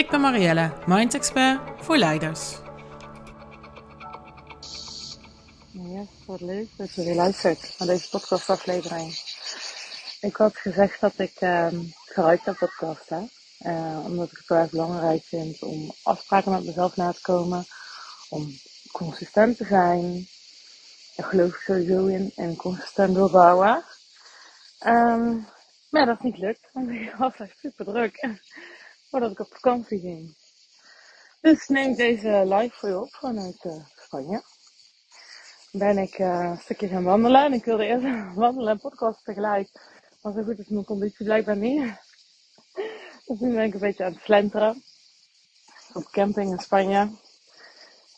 Ik ben Marielle, Mind Expert voor leiders. Ja, wat leuk dat je weer luistert naar deze podcastaflevering. Ik had gezegd dat ik uh, geruid heb podcast, hè? Uh, omdat ik het erg belangrijk vind om afspraken met mezelf na te komen, om consistent te zijn. Daar geloof ik sowieso in en consistent doorbouwen. Um, maar dat is niet lukt, want ik was echt super druk voordat ik op vakantie ging. Dus neem deze live voor je op vanuit uh, Spanje. Ben ik uh, een stukje gaan wandelen en ik wilde eerst wandelen en podcast tegelijk. Maar zo goed is mijn conditie blijkbaar niet. Dus nu ben ik een beetje aan het slenteren. Op camping in Spanje.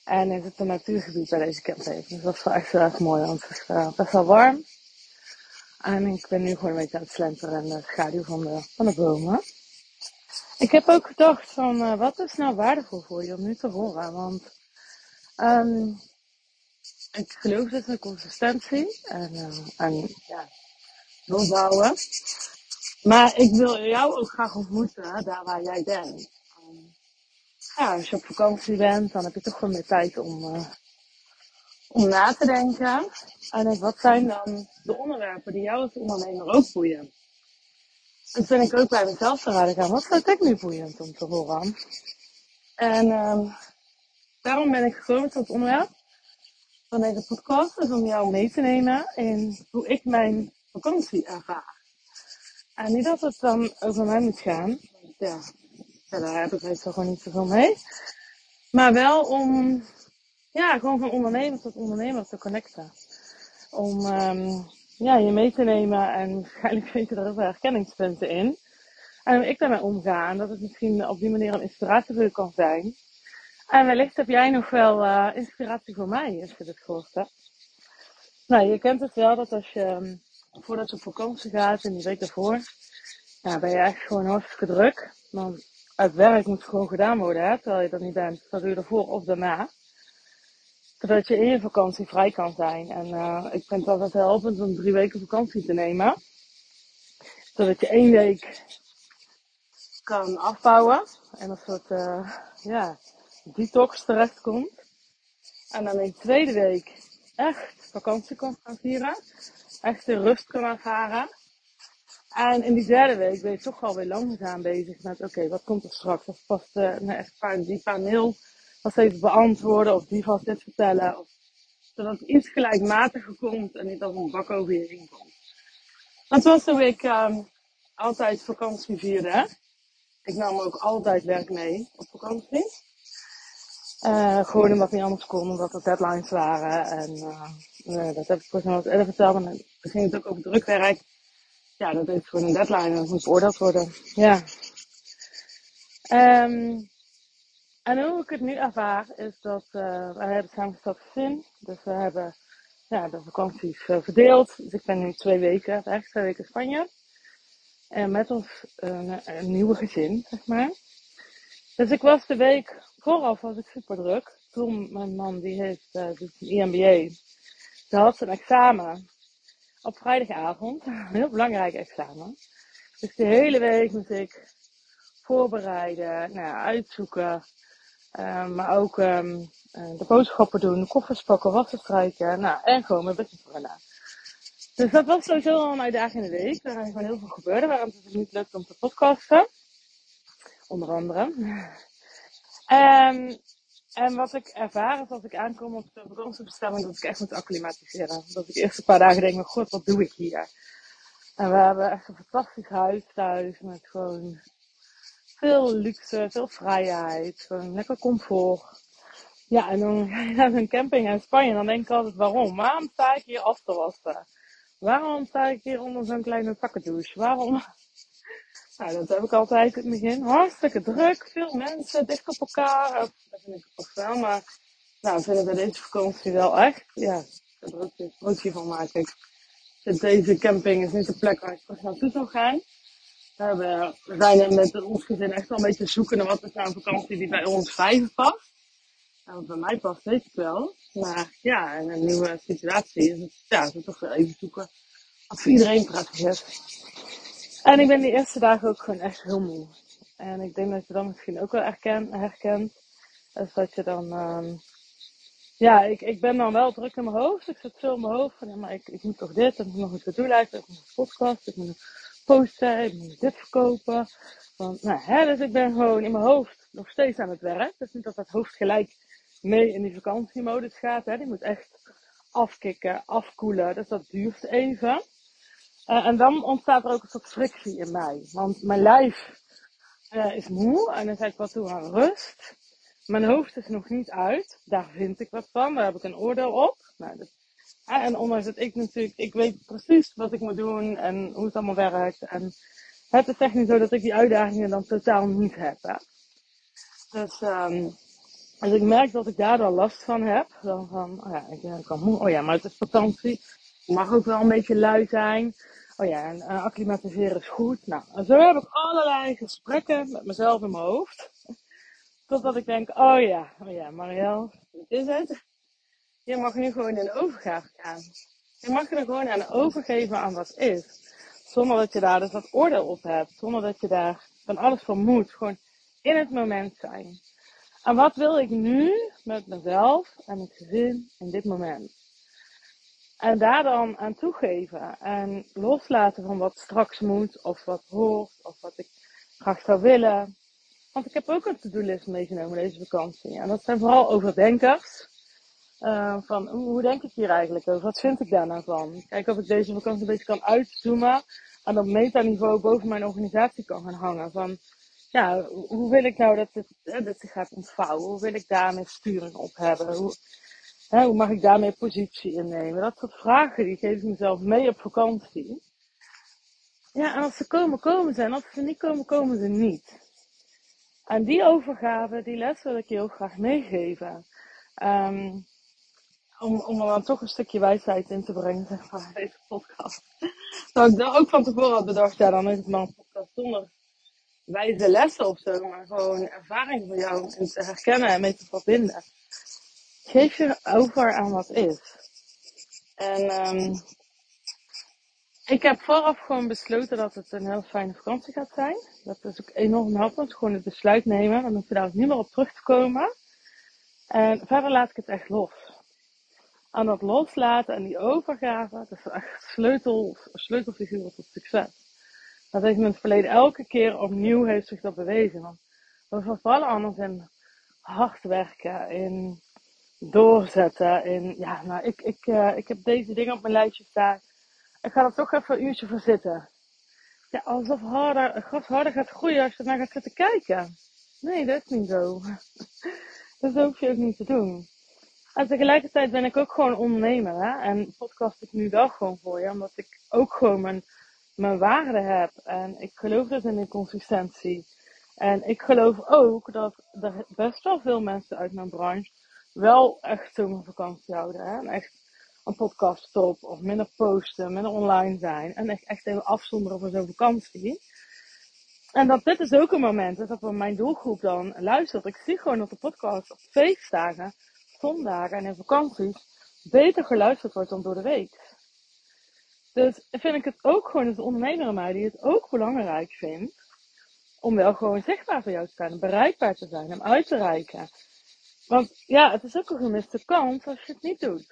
En in het een natuurgebied bij deze camping. Dus dat is wel echt heel erg mooi, want het is uh, best wel warm. En ik ben nu gewoon een beetje aan het slenteren in de schaduw van de, van de bomen. Ik heb ook gedacht van, uh, wat is nou waardevol voor je om nu te horen? Want um, ik geloof dus in consistentie en, uh, en ja. Maar ik wil jou ook graag ontmoeten, daar waar jij bent. Um, ja, als je op vakantie bent, dan heb je toch wel meer tijd om, uh, om na te denken. En wat zijn dan de onderwerpen die jou als ondernemer ook boeien? En toen ik ook bij mezelf te raden gaan, wat vind ik nu boeiend om te horen? En um, daarom ben ik gekomen tot onderwerp van deze podcast, dus om jou mee te nemen in hoe ik mijn vakantie ervaar. En niet dat het dan over mij moet gaan, ja, daar heb ik meestal gewoon niet zoveel mee. Maar wel om, ja, gewoon van ondernemer tot ondernemer te connecten. Om um, ja, je mee te nemen en waarschijnlijk vind je er ook wel herkenningspunten in. En hoe ik daarmee omga en dat het misschien op die manier een inspiratie kan zijn. En wellicht heb jij nog wel uh, inspiratie voor mij als je dit gehoord hebt. Nou, je kent het wel dat als je, um, voordat je op vakantie gaat en die week daarvoor, ja, ben je echt gewoon hartstikke druk. Want het werk moet gewoon gedaan worden, hè, terwijl je er niet bent. Dat doe je ervoor of daarna zodat je in je vakantie vrij kan zijn. En uh, ik vind het altijd helpend om drie weken vakantie te nemen. Zodat je één week kan afbouwen en een soort uh, ja, detox terechtkomt. En dan in de tweede week echt vakantie kan gaan vieren. Echt de rust kan ervaren. En in die derde week ben je toch alweer langzaam bezig met, oké, wat komt er straks? Of past uh, nou, echt een die paneel was even beantwoorden of die vast dit vertellen. Of, zodat het iets gelijkmatiger komt en niet als een bak over je heen komt. Dat was hoe ik um, altijd vakantie vierde. Ik nam ook altijd werk mee op vakantie. Uh, gewoon omdat het niet anders kon, omdat er deadlines waren. En uh, dat heb ik volgens mij eerder verteld. En dan ging het ook over drukwerk. Ja, dat is gewoon een deadline en dat moet beoordeeld worden. Ja. Um, en hoe ik het nu ervaar is dat uh, wij hebben samengesteld gezin. Dus we hebben ja, de vakanties uh, verdeeld. Dus ik ben nu twee weken weg, twee weken Spanje. En met ons uh, een nieuwe gezin, zeg maar. Dus ik was de week vooraf was ik super druk. Toen mijn man die heeft een EMBA. Ze had zijn examen op vrijdagavond. Een heel belangrijk examen. Dus de hele week moest ik voorbereiden, nou, uitzoeken. Um, maar ook um, de boodschappen doen, koffers pakken, wassen strijken. Nou, en gewoon mijn business runnen. Dus dat was sowieso al een uitdagende week. Waar gewoon heel veel gebeurde. Waarom het dus niet lukt om te podcasten. Onder andere. Um, en wat ik ervaar is als ik aankom op de vakantiebestemming, dat ik echt moet acclimatiseren. Dat ik eerst een paar dagen denk, god, wat doe ik hier? En we hebben echt een fantastisch huis thuis met gewoon veel luxe, veel vrijheid, lekker comfort. Ja, en dan ga je naar een camping in Spanje en dan denk ik altijd, waarom? Waarom sta ik hier af te wassen? Waarom sta ik hier onder zo'n kleine takkendouche? Waarom? Nou, dat heb ik altijd in het begin. Hartstikke druk, veel mensen, dicht op elkaar. Dat vind ik toch wel, maar nou, vinden we deze vakantie wel echt. Ja, ook een broodje van maak ik. Deze camping is niet de plek waar ik terug naartoe zou gaan. We zijn met ons gezin echt wel een beetje zoeken naar wat is nou een vakantie die bij ons vijven past. Nou, bij mij past weet ik wel. Maar ja, in een nieuwe situatie is het, ja, is toch wel even zoeken voor iedereen prettig is. En ik ben die eerste dagen ook gewoon echt heel moe. En ik denk dat je dat misschien ook wel herken, herkent. Dus dat je dan, um, ja, ik, ik ben dan wel druk in mijn hoofd. Ik zit veel in mijn hoofd ja, maar ik, ik moet toch dit, en ik moet nog een to-do-lijst, ik moet een podcast, ik moet posten, ik moet dit verkopen. Van, nou, hè, dus ik ben gewoon in mijn hoofd nog steeds aan het werk. Dus niet dat dat hoofd gelijk mee in die vakantiemodus gaat. Hè. Die moet echt afkicken, afkoelen. Dus dat duurt even. Uh, en dan ontstaat er ook een soort frictie in mij. Want mijn lijf uh, is moe en dan zeg ik wat toe aan rust. Mijn hoofd is nog niet uit. Daar vind ik wat van. Daar heb ik een oordeel op. Nou, uh, en ondanks dat ik natuurlijk, ik weet precies wat ik moet doen en hoe het allemaal werkt. En het is echt niet zo dat ik die uitdagingen dan totaal niet heb. Hè. Dus, um, dus ik merk dat ik daar dan last van heb. Dan van, oh ja, ik kan moe. Oh ja, maar het is vakantie. Het mag ook wel een beetje lui zijn. Oh ja, en uh, acclimatiseren is goed. Nou, en zo heb ik allerlei gesprekken met mezelf in mijn hoofd. Totdat ik denk, oh ja, oh ja, Marielle, wat is het? Je mag nu gewoon in overgave gaan. Je mag er gewoon aan overgeven aan wat is. Zonder dat je daar dus wat oordeel op hebt. Zonder dat je daar van alles van moet. Gewoon in het moment zijn. En wat wil ik nu met mezelf en het gezin in dit moment? En daar dan aan toegeven en loslaten van wat straks moet, of wat hoort, of wat ik graag zou willen. Want ik heb ook een to-do-list meegenomen deze vakantie. En dat zijn vooral overdenkers. Uh, van hoe denk ik hier eigenlijk over? Wat vind ik daar nou van? Kijk of ik deze vakantie een beetje kan uitzoomen. En op metaniveau boven mijn organisatie kan gaan hangen. Van ja, hoe wil ik nou dat het, dat zich gaat ontvouwen? Hoe wil ik daarmee sturing op hebben? Hoe, hè, hoe mag ik daarmee positie innemen? Dat soort vragen die geef ik mezelf mee op vakantie. Ja, en als ze komen, komen ze. En als ze niet komen, komen ze niet. En die overgave, die les wil ik je heel graag meegeven. Um, om, om er dan toch een stukje wijsheid in te brengen, zeg maar, deze podcast. Dat ik dan ook van tevoren had bedacht, ja, dan is het maar een podcast zonder wijze lessen of zo, maar gewoon ervaring van jou en te herkennen en mee te verbinden. Geef je over aan wat is. En um, ik heb vooraf gewoon besloten dat het een heel fijne vakantie gaat zijn. Dat is ook enorm helpend. Gewoon het besluit nemen. Dan hoef je daar ook niet meer op terug te komen. En verder laat ik het echt los. Aan dat loslaten en die overgave, dat is echt sleutel, sleutelfiguren tot succes. Dat heeft in het verleden elke keer opnieuw heeft zich dat bewezen. Want we vervallen anders in hard werken, in doorzetten, in, ja, nou, ik, ik, uh, ik heb deze dingen op mijn lijstje staan. Ik ga er toch even een uurtje voor zitten. Ja, alsof harder, gras harder gaat groeien als je naar gaat zitten kijken. Nee, dat is niet zo. dat hoef je ook niet te doen. En tegelijkertijd ben ik ook gewoon ondernemer. Hè? En podcast ik nu wel gewoon voor je. Omdat ik ook gewoon mijn mijn waarde heb. En ik geloof dus in de consistentie. En ik geloof ook dat er best wel veel mensen uit mijn branche wel echt zomervakantie houden. Hè? En echt een podcast stop of minder posten, minder online zijn. En echt, echt even afzonderen van zo'n vakantie. En dat dit is ook een moment dat mijn doelgroep dan luistert. Ik zie gewoon dat de podcast op feestdagen, zondagen en in vakanties beter geluisterd wordt dan door de week. Dus vind ik het ook gewoon als ondernemer aan mij die het ook belangrijk vindt om wel gewoon zichtbaar voor jou te zijn, bereikbaar te zijn, om uit te reiken. Want ja, het is ook een gemiste kans als je het niet doet.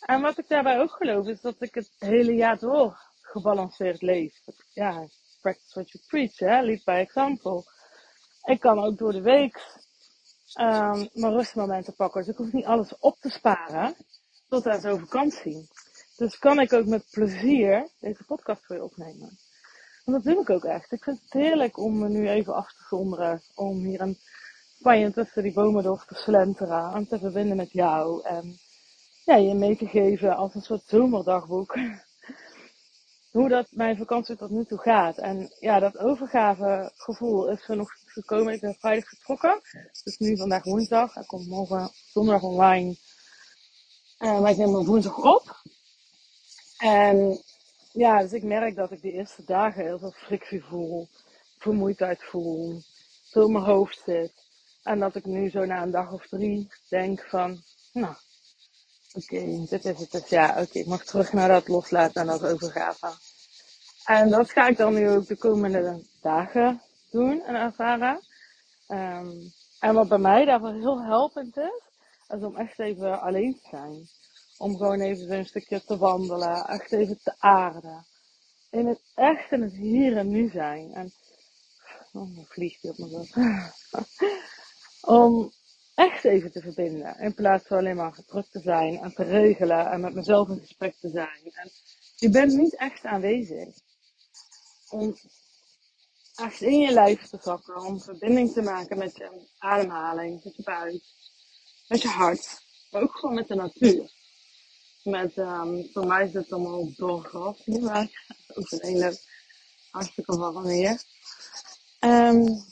En wat ik daarbij ook geloof is dat ik het hele jaar door gebalanceerd leef. Ja, practice what you preach, hè, lead by example. Ik kan ook door de week um, mijn rustmomenten pakken. Dus ik hoef niet alles op te sparen tot aan zo'n vakantie. Dus kan ik ook met plezier deze podcast voor je opnemen. En dat doe ik ook echt. Ik vind het heerlijk om me nu even af te zonderen. Om hier een Spanje tussen die bomen door te slenteren. En te verbinden met jou. En ja, je mee te geven als een soort zomerdagboek. hoe dat mijn vakantie tot nu toe gaat. En ja, dat overgavegevoel is er nog gekomen. Ik ben vrijdag vertrokken. Dus nu vandaag woensdag. Hij komt morgen zondag online. Uh, maar ik neem hem woensdag op. En ja, dus ik merk dat ik de eerste dagen heel veel frictie voel. Vermoeidheid voel. Veel in mijn hoofd zit. En dat ik nu zo na een dag of drie denk van, nou, oké, dit is het dus. Ja, oké, ik mag terug naar dat loslaten en dat overgaven. En dat ga ik dan nu ook de komende dagen doen en ervaren. Um, en wat bij mij daarvoor heel helpend is, is om echt even alleen te zijn. Om gewoon even een stukje te wandelen, echt even te aarden. In het echt in het hier en nu zijn. En, oh, vliegt hij op mijn rug. om echt even te verbinden. In plaats van alleen maar druk te zijn en te regelen en met mezelf in gesprek te zijn. En je bent niet echt aanwezig. Om echt in je lijf te zakken. Om verbinding te maken met je ademhaling, met je buik, met je hart. Maar ook gewoon met de natuur. Met, um, voor mij is het allemaal doorgras nu, maar ook een hele hartstikke warm weer. Um,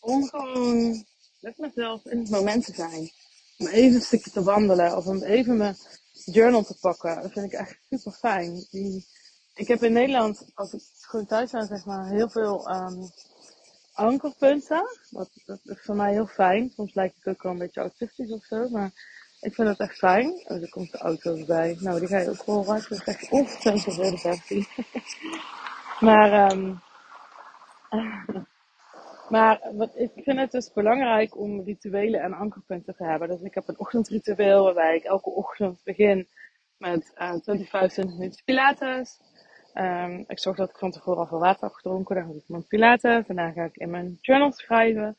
om gewoon met mezelf in het moment te zijn. Om even een stukje te wandelen of om even mijn journal te pakken. Dat vind ik echt super fijn. Die, ik heb in Nederland, als ik gewoon thuis ben, zeg maar, heel veel um, ankerpunten. Dat, dat is voor mij heel fijn. Soms lijkt het ook wel een beetje autistisch of zo, maar ik vind het echt fijn. Oh, er komt de auto erbij. Nou, die ga je ook horen. Ik ben echt ontzettend veel versie. maar, um, maar wat, ik vind het dus belangrijk om rituelen en ankerpunten te hebben. Dus ik heb een ochtendritueel waarbij ik elke ochtend begin met uh, 25, 20 minuten pilates. Um, ik zorg dat ik van tevoren al veel water heb gedronken. Dan ga ik mijn pilates. Daarna ga ik in mijn journal schrijven.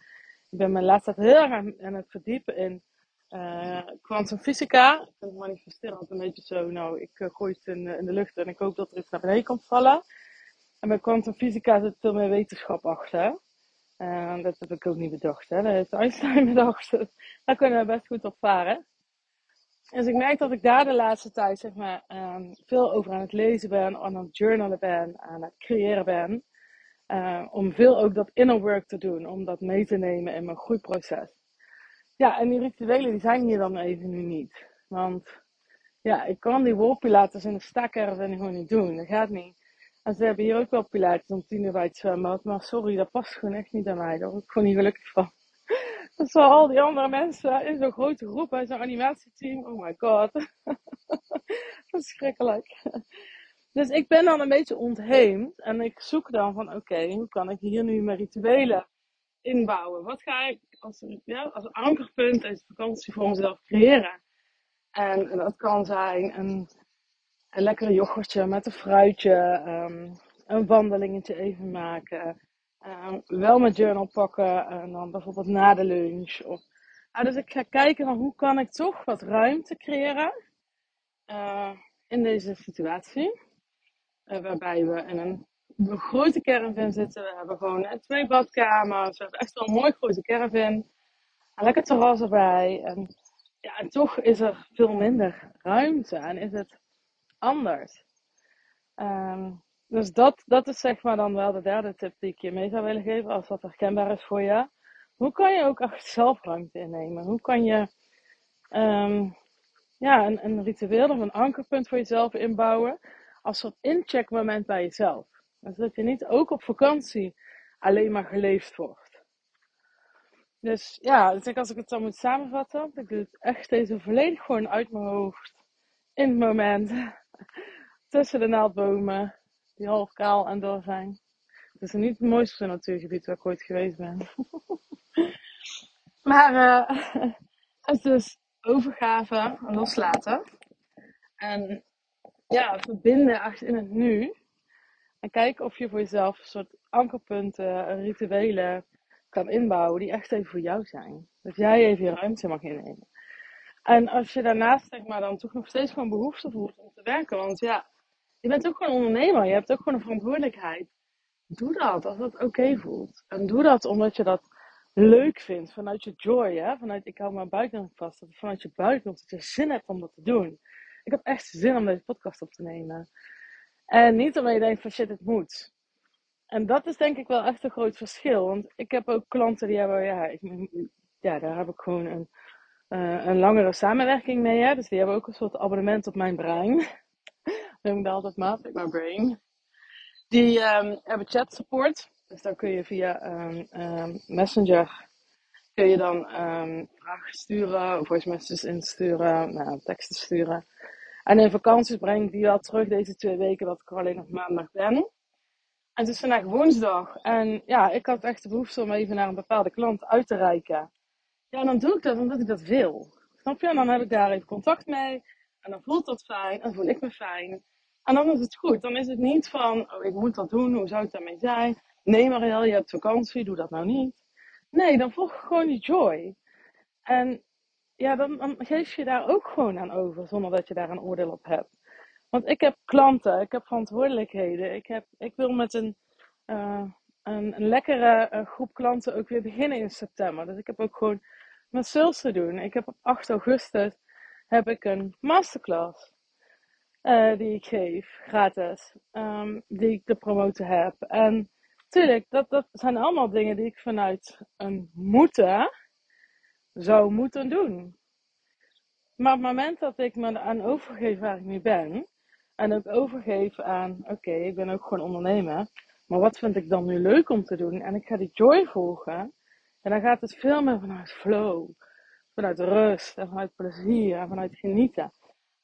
Ik ben mijn laatste tijd heel erg aan, het verdiepen in uh, kwantumfysica. ik vind het manifesteren altijd een beetje zo. Nou, ik uh, gooi het in, de lucht en ik hoop dat er iets naar beneden komt vallen. En bij kwantumfysica zit veel meer wetenschap achter. Uh, dat heb ik ook niet bedacht. Hè. Dat heeft Einstein bedacht. Daar kunnen we best goed op varen. Dus ik merk dat ik daar de laatste tijd zeg maar, um, veel over aan het lezen ben, aan het journalen ben, aan het creëren ben. Uh, om veel ook dat inner work te doen, om dat mee te nemen in mijn groeiproces. Ja, en die rituelen die zijn hier dan even nu niet. Want ja, ik kan die wolpilates in de stakkerven gewoon niet doen. Dat gaat niet. En ze hebben hier ook wel pilates om tien uur bij het zwembad. Maar sorry, dat past gewoon echt niet aan mij. Daar word ik gewoon niet gelukkig van. Zijn al die andere mensen in zo'n grote groep, in zo'n animatieteam. Oh my god. Verschrikkelijk. Dus ik ben dan een beetje ontheemd. En ik zoek dan van, oké, hoe kan ik hier nu mijn rituelen inbouwen? Wat ga ik als, ja, als ankerpunt deze vakantie voor mezelf creëren? En dat kan zijn een een lekkere yoghurtje met een fruitje, um, een wandelingetje even maken. Um, wel mijn journal pakken en dan bijvoorbeeld na de lunch. Of, dus ik ga kijken van hoe kan ik toch wat ruimte creëren uh, in deze situatie. Uh, waarbij we in een, een grote caravan zitten. We hebben gewoon twee badkamers. We hebben echt wel een mooi grote caravan. Een lekker terras erbij. En, ja, en toch is er veel minder ruimte. En is het anders. Um, dus dat, dat is zeg maar dan wel de derde tip die ik je mee zou willen geven, als dat herkenbaar is voor je. Hoe kan je ook echt zelfruimte innemen? Hoe kan je um, ja, een, een ritueel of een ankerpunt voor jezelf inbouwen als soort incheckmoment bij jezelf? Dus dat je niet ook op vakantie alleen maar geleefd wordt. Dus ja, als ik het zo moet samenvatten, ik doe het echt deze volledig gewoon uit mijn hoofd. In het moment. tussen de naaldbomen die half kaal en door zijn. Het is niet het mooiste natuurgebied waar ik ooit geweest ben. maar uh, het is dus overgave, loslaten. En ja, verbinden echt in het nu. En kijken of je voor jezelf een soort ankerpunten, rituelen kan inbouwen die echt even voor jou zijn. Dat jij even je ruimte mag innemen. En als je daarnaast zeg maar, dan toch nog steeds gewoon behoefte voelt om te werken. Want ja, je bent ook gewoon ondernemer. Je hebt ook gewoon een verantwoordelijkheid. Doe dat als het oké voelt. En doe dat omdat je dat leuk vindt. Vanuit je joy. Hè? Vanuit ik hou mijn buik vast. Vanuit je buik. Omdat je zin hebt om dat te doen. Ik heb echt zin om deze podcast op te nemen. En niet omdat je denkt van shit, het moet. En dat is denk ik wel echt een groot verschil. Want ik heb ook klanten die hebben, ja, ik, ja daar heb ik gewoon een, uh, een langere samenwerking mee. Hè? Dus die hebben ook een soort abonnement op mijn brein. Noem ik dat altijd maar, my brain. Die um, hebben chat support. Dus dan kun je via um, um, Messenger kun je dan vragen sturen, voice messages insturen, nou, teksten sturen. En in vakanties breng ik die al terug deze twee weken dat ik er alleen nog maandag ben. En het is vandaag woensdag. En ja, ik had echt de behoefte om even naar een bepaalde klant uit te reiken. Ja, dan doe ik dat omdat ik dat wil. Snap je? En dan heb ik daar even contact mee. En dan voelt dat fijn. En dan voel ik me fijn. En dan is het goed. Dan is het niet van, oh, ik moet dat doen. Hoe zou het daarmee zijn? Nee, Marielle, je hebt vakantie. Doe dat nou niet. Nee, dan volg gewoon die joy. En ja, dan, geef je daar ook gewoon aan over, zonder dat je daar een oordeel op hebt. Want ik heb klanten, ik heb verantwoordelijkheden. Ik, heb, ik wil met een, uh, een, lekkere uh, groep klanten ook weer beginnen in september. Dus ik heb ook gewoon met sales te doen. Ik heb op 8 augustus heb ik een masterclass. Uh, die ik geef, gratis. Um, die ik te promoten heb. En tuurlijk, dat, dat zijn allemaal dingen die ik vanuit een moeten zou moeten doen. Maar op het moment dat ik me aan overgeef waar ik nu ben, en ook overgeef aan, oké, ik ben ook gewoon ondernemer, maar wat vind ik dan nu leuk om te doen? En ik ga die joy volgen, en dan gaat het veel meer vanuit flow, vanuit rust en vanuit plezier en vanuit genieten.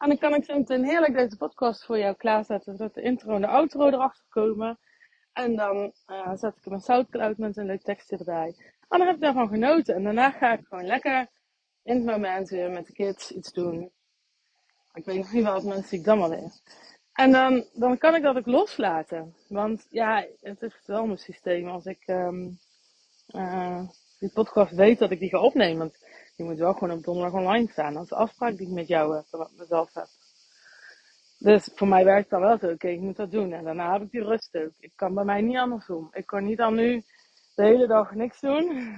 En dan kan ik zo meteen heerlijk deze podcast voor jou klaarzetten, zodat de intro en de outro erachter komen. En dan uh, zet ik hem een Soundcloud met een leuk tekstje erbij. En dan heb ik daarvan genoten. En daarna ga ik gewoon lekker in het moment weer met de kids iets doen. Ik weet nog niet wat mensen zie ik dan wel weer. En dan, dan kan ik dat ook loslaten. Want ja, het is wel mijn systeem als ik um, die podcast weet dat ik die ga opnemen. Die moet wel gewoon op donderdag online staan. Dat is de afspraak die ik met jou heb, wat mezelf heb. Dus voor mij werkt dat wel zo. Oké, ik moet dat doen. En daarna heb ik die rust ook. Ik kan bij mij niet anders doen. Ik kan niet dan nu de hele dag niks doen.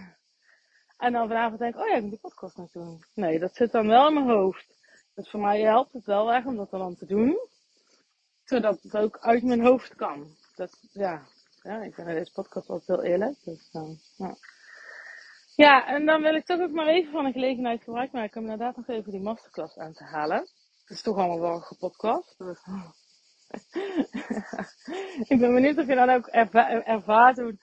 En dan vanavond denk ik, oh ja, ik moet die podcast nog doen. Nee, dat zit dan wel in mijn hoofd. Dus voor mij helpt het wel echt om dat dan te doen. Zodat het ook uit mijn hoofd kan. Dat, ja, ja ik ben deze podcast altijd heel eerlijk. Dus, uh, ja. Ja, en dan wil ik toch ook maar even van de gelegenheid gebruik maken om inderdaad nog even die masterclass aan te halen. Het is toch allemaal wel een gepodcast. Dus, ik ben benieuwd of je dan ook erva ervaart hoe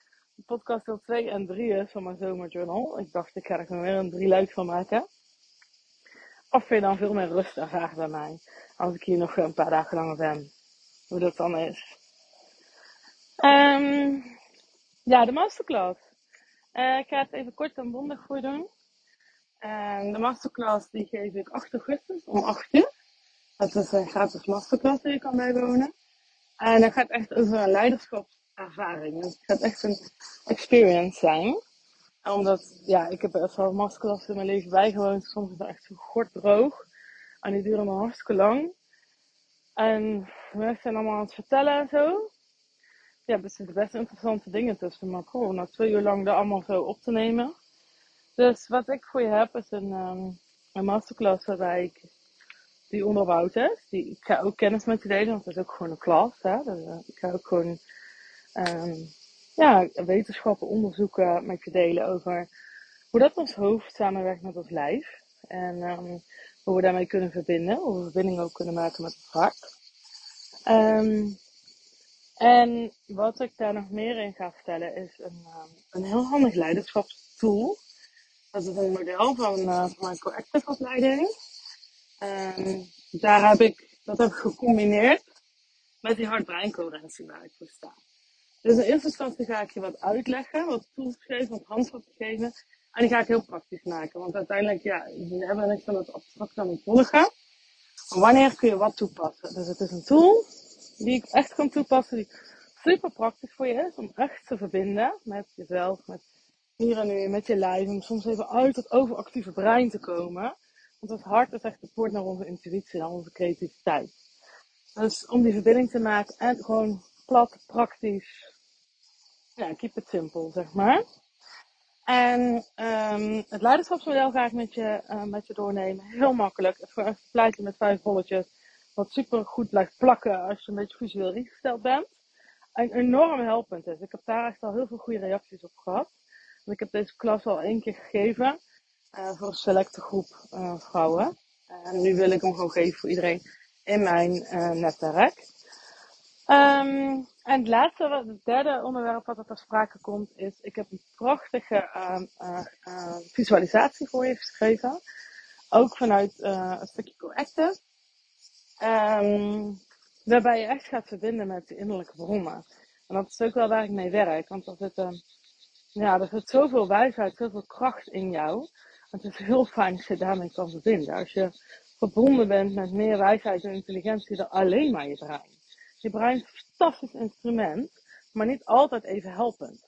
podcast deel 2 en 3 is van mijn zomerjournal. Ik dacht, ik ga er gewoon weer een drie leuk van maken. Of je dan veel meer rust ervaart bij mij. Als ik hier nog een paar dagen langer ben. Hoe dat dan is. Um, ja, de masterclass. Uh, ik ga het even kort en bondig voor doen. Uh, de masterclass die geef ik 8 augustus om 8 uur. Dat is een gratis masterclass die je kan bijwonen. En dat gaat echt over een leiderschap ervaring. Dus het gaat echt een experience zijn. Omdat, ja, ik heb best wel masterclass in mijn leven bijgewoond. Soms is het echt zo droog. En die duren maar hartstikke lang. En mensen zijn allemaal aan het vertellen en zo. Ja, er zitten best interessante dingen tussen. Maar cool, na twee uur lang dat allemaal zo op te nemen. Dus wat ik voor je heb is een, um, een masterclass waarbij ik die onderbouwd is. Die, ik ga ook kennis met je delen, want het is ook gewoon een klas. Hè? Dus, uh, ik ga ook gewoon um, ja, wetenschappen, onderzoeken met je delen over hoe dat ons hoofd samenwerkt met ons lijf. En um, hoe we daarmee kunnen verbinden, hoe we verbinding ook kunnen maken met het hart. En wat ik daar nog meer in ga vertellen is een, een heel handig leiderschapstool. Dat is een model van, uh, van mijn opleiding. Um, daar heb ik, dat heb ik gecombineerd met die hart-breincoherentie waar ik voor sta. Dus in eerste instantie ga ik je wat uitleggen, wat tools geven, wat handvatten geven. En die ga ik heel praktisch maken. Want uiteindelijk, ja, we hebben niks van het abstract aan het volgen. Wanneer kun je wat toepassen? Dus het is een tool die ik echt kan toepassen, die super praktisch voor je is. Om echt te verbinden met jezelf, met hier en nu, met je lijf. Om soms even uit het overactieve brein te komen. Want het hart is echt de poort naar onze intuïtie, naar onze creativiteit. Dus om die verbinding te maken en gewoon plat, praktisch, ja, keep it simple, zeg maar. En um, het leiderschapsmodel ga ik met je, uh, met je doornemen. Heel makkelijk. Het is gewoon een met vijf bolletjes. Wat super goed blijft plakken als je een beetje visueel ingesteld bent. Een enorm helpend is. Ik heb daar echt al heel veel goede reacties op gehad. ik heb deze klas al één keer gegeven uh, voor een selecte groep uh, vrouwen. En nu wil ik hem gewoon geven voor iedereen in mijn uh, netwerk. Um, en het laatste, het derde onderwerp wat er ter sprake komt, is ik heb een prachtige uh, visualisatie voor je geschreven. Ook vanuit een stukje Coactive. Um, waarbij je echt gaat verbinden met de innerlijke bronnen. En dat is ook wel waar ik mee werk. Want er zit, um, ja, er zit zoveel wijsheid, zoveel kracht in jou. Het is heel fijn als je daarmee kan verbinden. Als je verbonden bent met meer wijsheid en intelligentie dan alleen maar je brein. Je brein is een fantastisch instrument, maar niet altijd even helpend.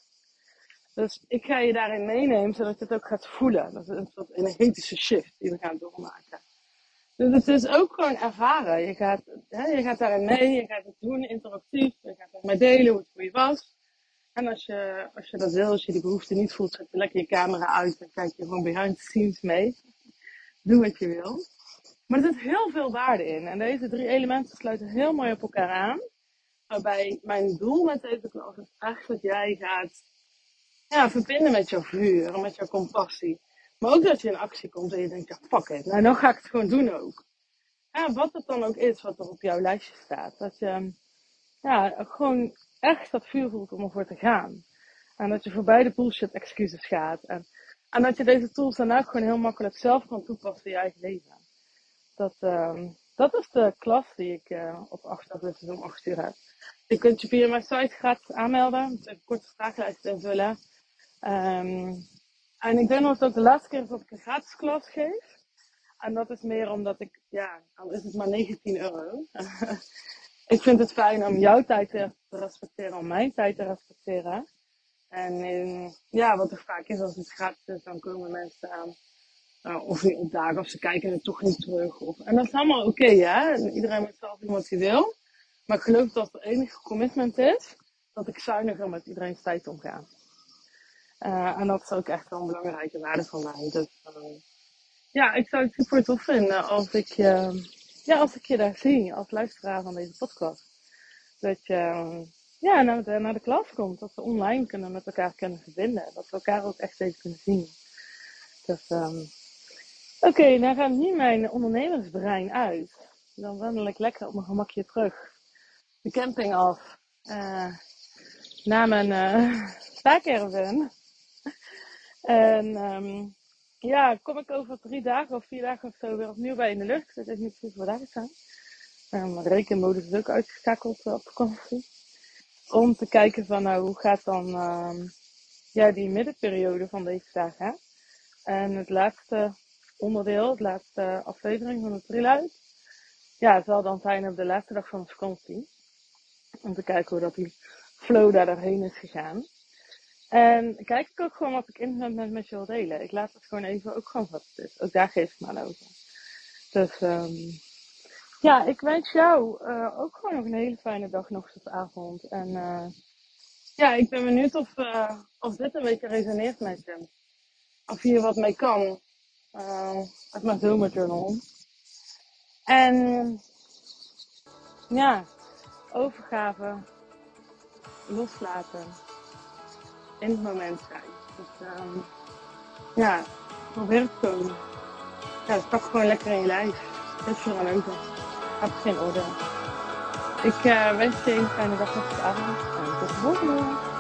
Dus ik ga je daarin meenemen, zodat je het ook gaat voelen. Dat is een soort energetische shift die we gaan doormaken. Dus het is ook gewoon ervaren. Je gaat, hè, je gaat daarin mee, je gaat het doen, interactief. Je gaat het mee delen hoe het voor je was. En als je, als je dat wil, als je die behoefte niet voelt, zet je lekker je camera uit en kijk je gewoon behind the scenes mee. Doe wat je wil. Maar er zit heel veel waarde in. En deze drie elementen sluiten heel mooi op elkaar aan. Waarbij mijn doel met deze klas is echt dat jij gaat ja, verbinden met jouw vuur met jouw compassie. Maar ook dat je in actie komt en je denkt, ja fuck it, nou dan ga ik het gewoon doen ook. Ja, wat het dan ook is wat er op jouw lijstje staat. Dat je ja, gewoon echt dat vuur voelt om ervoor te gaan. En dat je voorbij de bullshit excuses gaat. En, en dat je deze tools dan ook gewoon heel makkelijk zelf kan toepassen in je eigen leven. Dat, um, dat is de klas die ik uh, op 8 augustus om 8 uur heb. Je kunt je via mijn site gratis aanmelden. Een korte vragenlijst invullen. Um, en ik denk dat het de laatste keer is dat ik een gratis klas geef. En dat is meer omdat ik, ja, dan is het maar 19 euro. ik vind het fijn om jouw tijd te respecteren, om mijn tijd te respecteren. En in, ja, wat er vaak is als het gratis is, dan komen mensen aan. Uh, of niet opdagen, of ze kijken het toch niet terug. Of, en dat is allemaal oké, hè. Iedereen moet zelf wat hij wil. Maar ik geloof dat het enige commitment is, dat ik zuiniger met iedereen's tijd omga. Uh, en dat is ook echt wel een belangrijke waarde van mij. Dus uh, ja, ik zou het super tof vinden als ik, uh, ja, als ik je daar zie als luisteraar van deze podcast. Dat je ja, naar, de, naar de klas komt. Dat we online kunnen met elkaar kunnen verbinden. Dat we elkaar ook echt even kunnen zien. Dus um, oké, dan gaat nu mijn ondernemersbrein uit. Dan wandel ik lekker op mijn gemakje terug. De camping af. Uh, naar mijn uh. En um, ja, kom ik over drie dagen of vier dagen of zo weer opnieuw bij in de lucht. Dat is niet precies waar dagen staan. Um, de rekenmodus is ook uitgeschakeld op vakantie. Om te kijken van nou, hoe gaat dan um, ja, die middenperiode van deze dagen. En het laatste onderdeel, het laatste aflevering van de triluid. Ja, het zal dan zijn op de laatste dag van de vakantie. Om te kijken hoe dat die flow daar doorheen is gegaan. En kijk ik ook gewoon wat ik internet met, met je wil delen. Ik laat het gewoon even ook gewoon wat het is. Ook daar geef ik maar aan over. Dus um, ja, ik wens jou uh, ook gewoon nog een hele fijne dag nog tot avond. En uh, ja, ik ben benieuwd of, uh, of dit een beetje resoneert met je. Of je wat mee kan. uit mijn zomerjournal. En ja, overgave, loslaten in het moment zijn. Dus um, ja, probeer het gewoon. Ja, het pakt gewoon lekker in je lijf. Dat is er over. Heb geen oordeel. Ik uh, wens je een fijne dag of avond en tot de volgende.